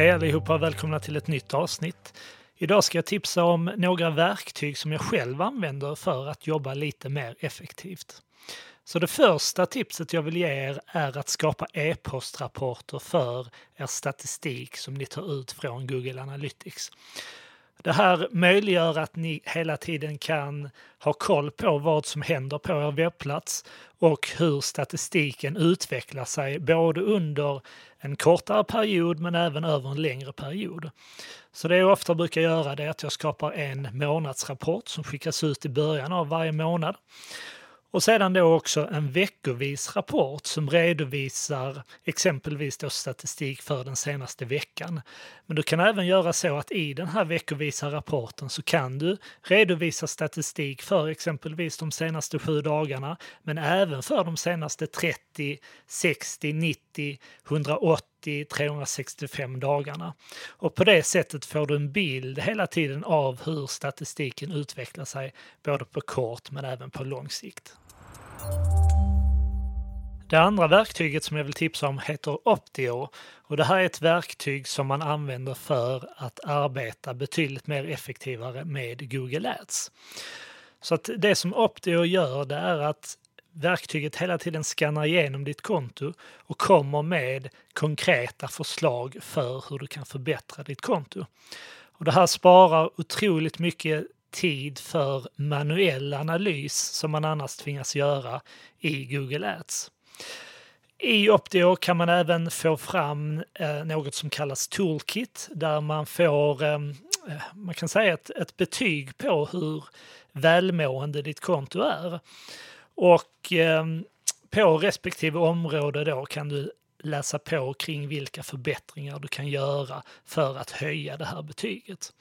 Hej allihopa och välkomna till ett nytt avsnitt. Idag ska jag tipsa om några verktyg som jag själv använder för att jobba lite mer effektivt. Så det första tipset jag vill ge er är att skapa e-postrapporter för er statistik som ni tar ut från Google Analytics. Det här möjliggör att ni hela tiden kan ha koll på vad som händer på er webbplats och hur statistiken utvecklar sig både under en kortare period men även över en längre period. Så det jag ofta brukar göra är att jag skapar en månadsrapport som skickas ut i början av varje månad. Och sedan då också en veckovis rapport som redovisar exempelvis då statistik för den senaste veckan. Men du kan även göra så att i den här veckovisa rapporten så kan du redovisa statistik för exempelvis de senaste sju dagarna, men även för de senaste 30, 60, 90, 180 365 dagarna. Och på det sättet får du en bild hela tiden av hur statistiken utvecklar sig, både på kort men även på lång sikt. Det andra verktyget som jag vill tipsa om heter Optio och det här är ett verktyg som man använder för att arbeta betydligt mer effektivare med Google Ads. Så att det som Optio gör det är att verktyget hela tiden skannar igenom ditt konto och kommer med konkreta förslag för hur du kan förbättra ditt konto. Och det här sparar otroligt mycket tid för manuell analys som man annars tvingas göra i Google Ads. I Optio kan man även få fram eh, något som kallas Toolkit där man får, ehm, eh, man kan säga ett, ett betyg på hur välmående ditt konto är. Och ehm, på respektive område då kan du läsa på kring vilka förbättringar du kan göra för att höja det här betyget.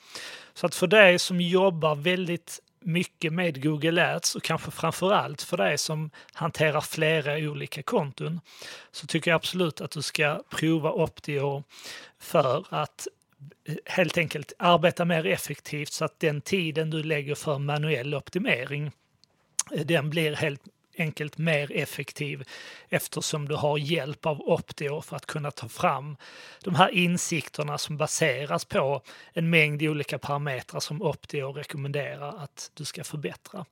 Så att för dig som jobbar väldigt mycket med Google Ads och kanske framför allt för dig som hanterar flera olika konton så tycker jag absolut att du ska prova Optio för att helt enkelt arbeta mer effektivt så att den tiden du lägger för manuell optimering eh, den blir helt enkelt mer effektiv eftersom du har hjälp av Optio för att kunna ta fram de här insikterna som baseras på en mängd olika parametrar som Optio rekommenderar att du ska förbättra.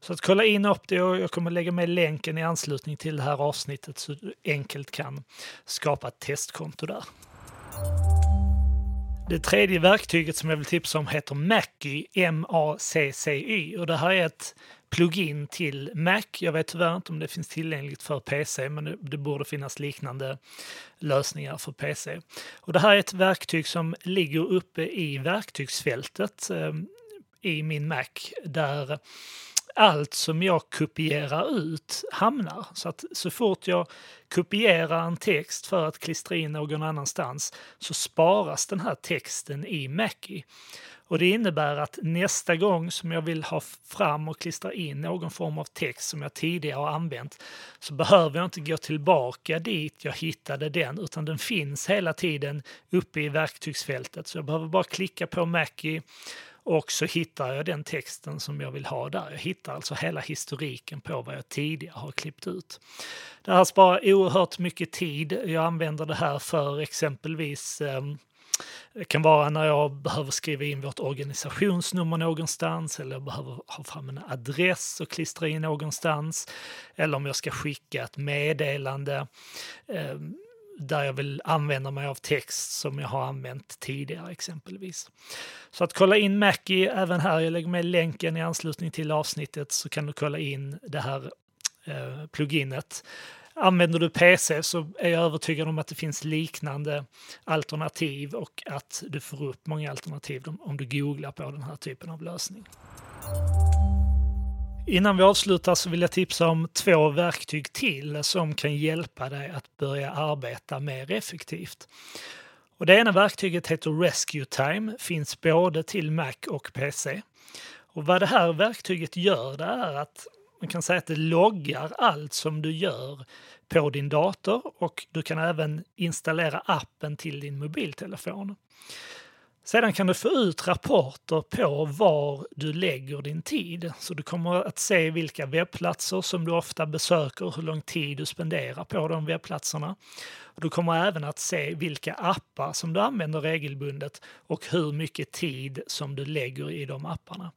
Så att kolla in Optio, jag kommer lägga med länken i anslutning till det här avsnittet så du enkelt kan skapa ett testkonto där. Det tredje verktyget som jag vill tipsa om heter Maccy, M-A-C-C-Y och det här är ett plugin till Mac. Jag vet tyvärr inte om det finns tillgängligt för PC, men det, det, borde finnas liknande lösningar för PC. Och det här är ett verktyg som ligger uppe i verktygsfältet eh, i min Mac, där allt som jag kopierar ut hamnar. Så att så fort jag kopierar en text för att klistra in någon annanstans så sparas den här texten i Mackie. Och det innebär att nästa gång som jag vill ha fram och klistra in någon form av text som jag tidigare har använt så behöver jag inte gå tillbaka dit jag hittade den utan den finns hela tiden uppe i verktygsfältet. Så jag behöver bara klicka på Mackie och så hittar jag den texten som jag vill ha där. Jag hittar alltså hela historiken på vad jag tidigare har klippt ut. Det här sparar oerhört mycket tid. Jag använder det här för exempelvis eh, det kan vara när jag behöver skriva in vårt organisationsnummer någonstans eller jag behöver ha fram en adress och klistra in någonstans. Eller om jag ska skicka ett meddelande Eh, där jag vill använda mig av text som jag har använt tidigare exempelvis. Så att kolla in Mackie även här, jag lägger med länken i anslutning till avsnittet så kan du kolla in det här eh, pluginet. Använder du PC så är jag övertygad om att det finns liknande alternativ och att du får upp många alternativ om du googlar på den här typen av lösning. Innan vi avslutar så vill jag tipsa om två verktyg till som kan hjälpa dig att börja arbeta mer effektivt. Och det ena verktyget heter Rescue Time, finns både till Mac och PC. Och vad det här verktyget gör det är att man kan säga att det loggar allt som du gör på din dator och du kan även installera appen till din mobiltelefon. Sedan kan du få ut rapporter på var du lägger din tid. Så du kommer att se vilka webbplatser som du ofta besöker, hur lång tid du spenderar på de webbplatserna. Du kommer även att se vilka appar som du använder regelbundet och hur mycket tid som du lägger i de apparna.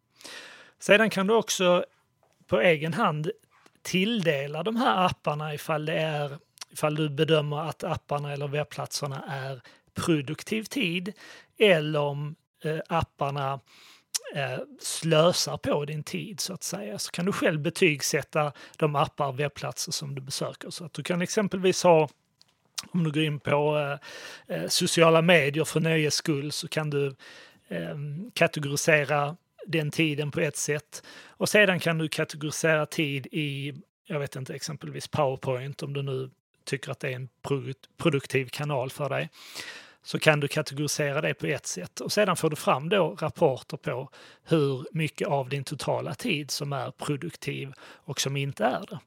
Sedan kan du också på egen hand tilldela de här apparna ifall, det är, ifall du bedömer att apparna eller webbplatserna är produktiv tid eller om eh, apparna eh, slösar på din tid så att säga. Så kan du själv betygsätta de appar och webbplatser som du besöker. Så att du kan exempelvis ha om du går in på eh, eh sociala medier för nöjes skull så kan du eh, kategorisera den tiden på ett sätt. Och sedan kan du kategorisera tid i, jag vet inte, exempelvis Powerpoint om du nu tycker att det är en produktiv kanal för dig. Så kan du kategorisera det på ett sätt och sedan får du fram då rapporter på hur mycket av din totala tid som är produktiv och som inte är det.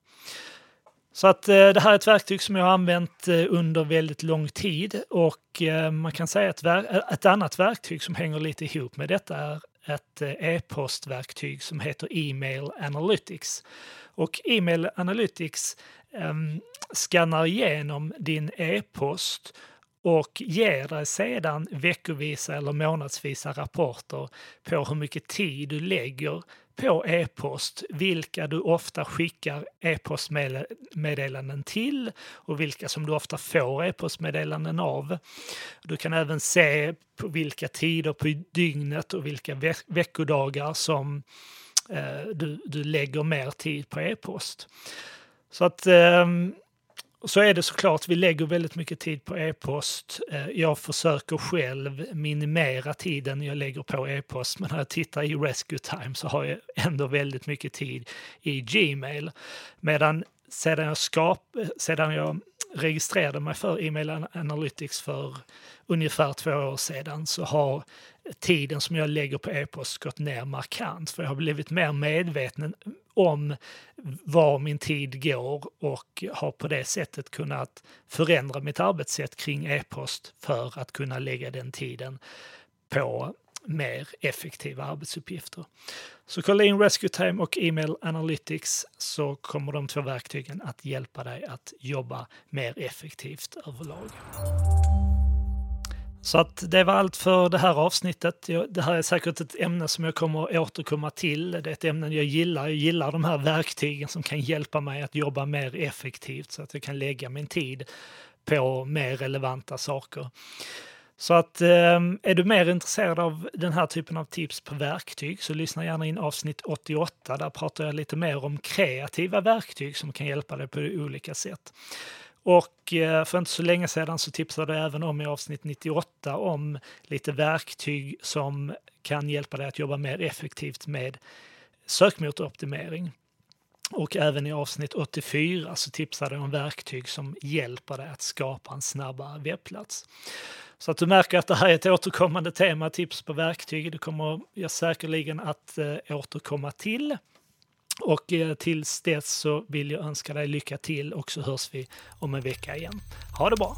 Så att eh, det här är ett verktyg som jag har använt eh, under väldigt lång tid och eh, man kan säga att ett annat verktyg som hänger lite ihop med detta är ett e-postverktyg som heter Email Analytics. Och E-mail Analytics um, skannar igenom din e-post och ger dig sedan veckovisa eller månadsvisa rapporter på hur mycket tid du lägger på e-post, vilka du ofta skickar e-postmeddelanden till och vilka som du ofta får e-postmeddelanden av. Du kan även se på vilka tider på dygnet och vilka ve veckodagar som Eh, du, du lägger mer tid på e-post. Så att eh, så är det såklart, vi lägger väldigt mycket tid på e-post. Eh, jag försöker själv minimera tiden jag lägger på e-post, men när jag tittar i Rescue Time så har jag ändå väldigt mycket tid i Gmail. Medan sedan jag, skap, sedan jag registrerade mig för E-mail Analytics för ungefär två år sedan så har tiden som jag lägger på e-post gått ner markant. För jag har blivit mer medveten om var min tid går och har på det sättet kunnat förändra mitt arbetssätt kring e-post för att kunna lägga den tiden på mer effektiva arbetsuppgifter. Så kolla in Rescue Time och Email Analytics så kommer de två verktygen att hjälpa dig att jobba mer effektivt överlag. Så att det var allt för det här avsnittet. Det här är säkert ett ämne som jag kommer att återkomma till. Det är ett ämne jag gillar. Jag gillar de här verktygen som kan hjälpa mig att jobba mer effektivt så att jag kan lägga min tid på mer relevanta saker. Så att ehm, är du mer intresserad av den här typen av tips på verktyg så lyssna gärna in avsnitt 88. Där pratar jag lite mer om kreativa verktyg som kan hjälpa dig på olika sätt. Och eh, för inte så länge sedan så tipsade jag även om i avsnitt 98 om lite verktyg som kan hjälpa dig att jobba mer effektivt med sökmotoroptimering. Och även i avsnitt 84 så tipsade jag om verktyg som hjälper dig att skapa en snabbare webbplats. Så att du märker att det här är ett återkommande tema, tips på verktyg. Det kommer jag säkerligen att eh, återkomma till. Och eh, tills dess så vill jag önska dig lycka till och så hörs vi om en vecka igen. Ha det bra!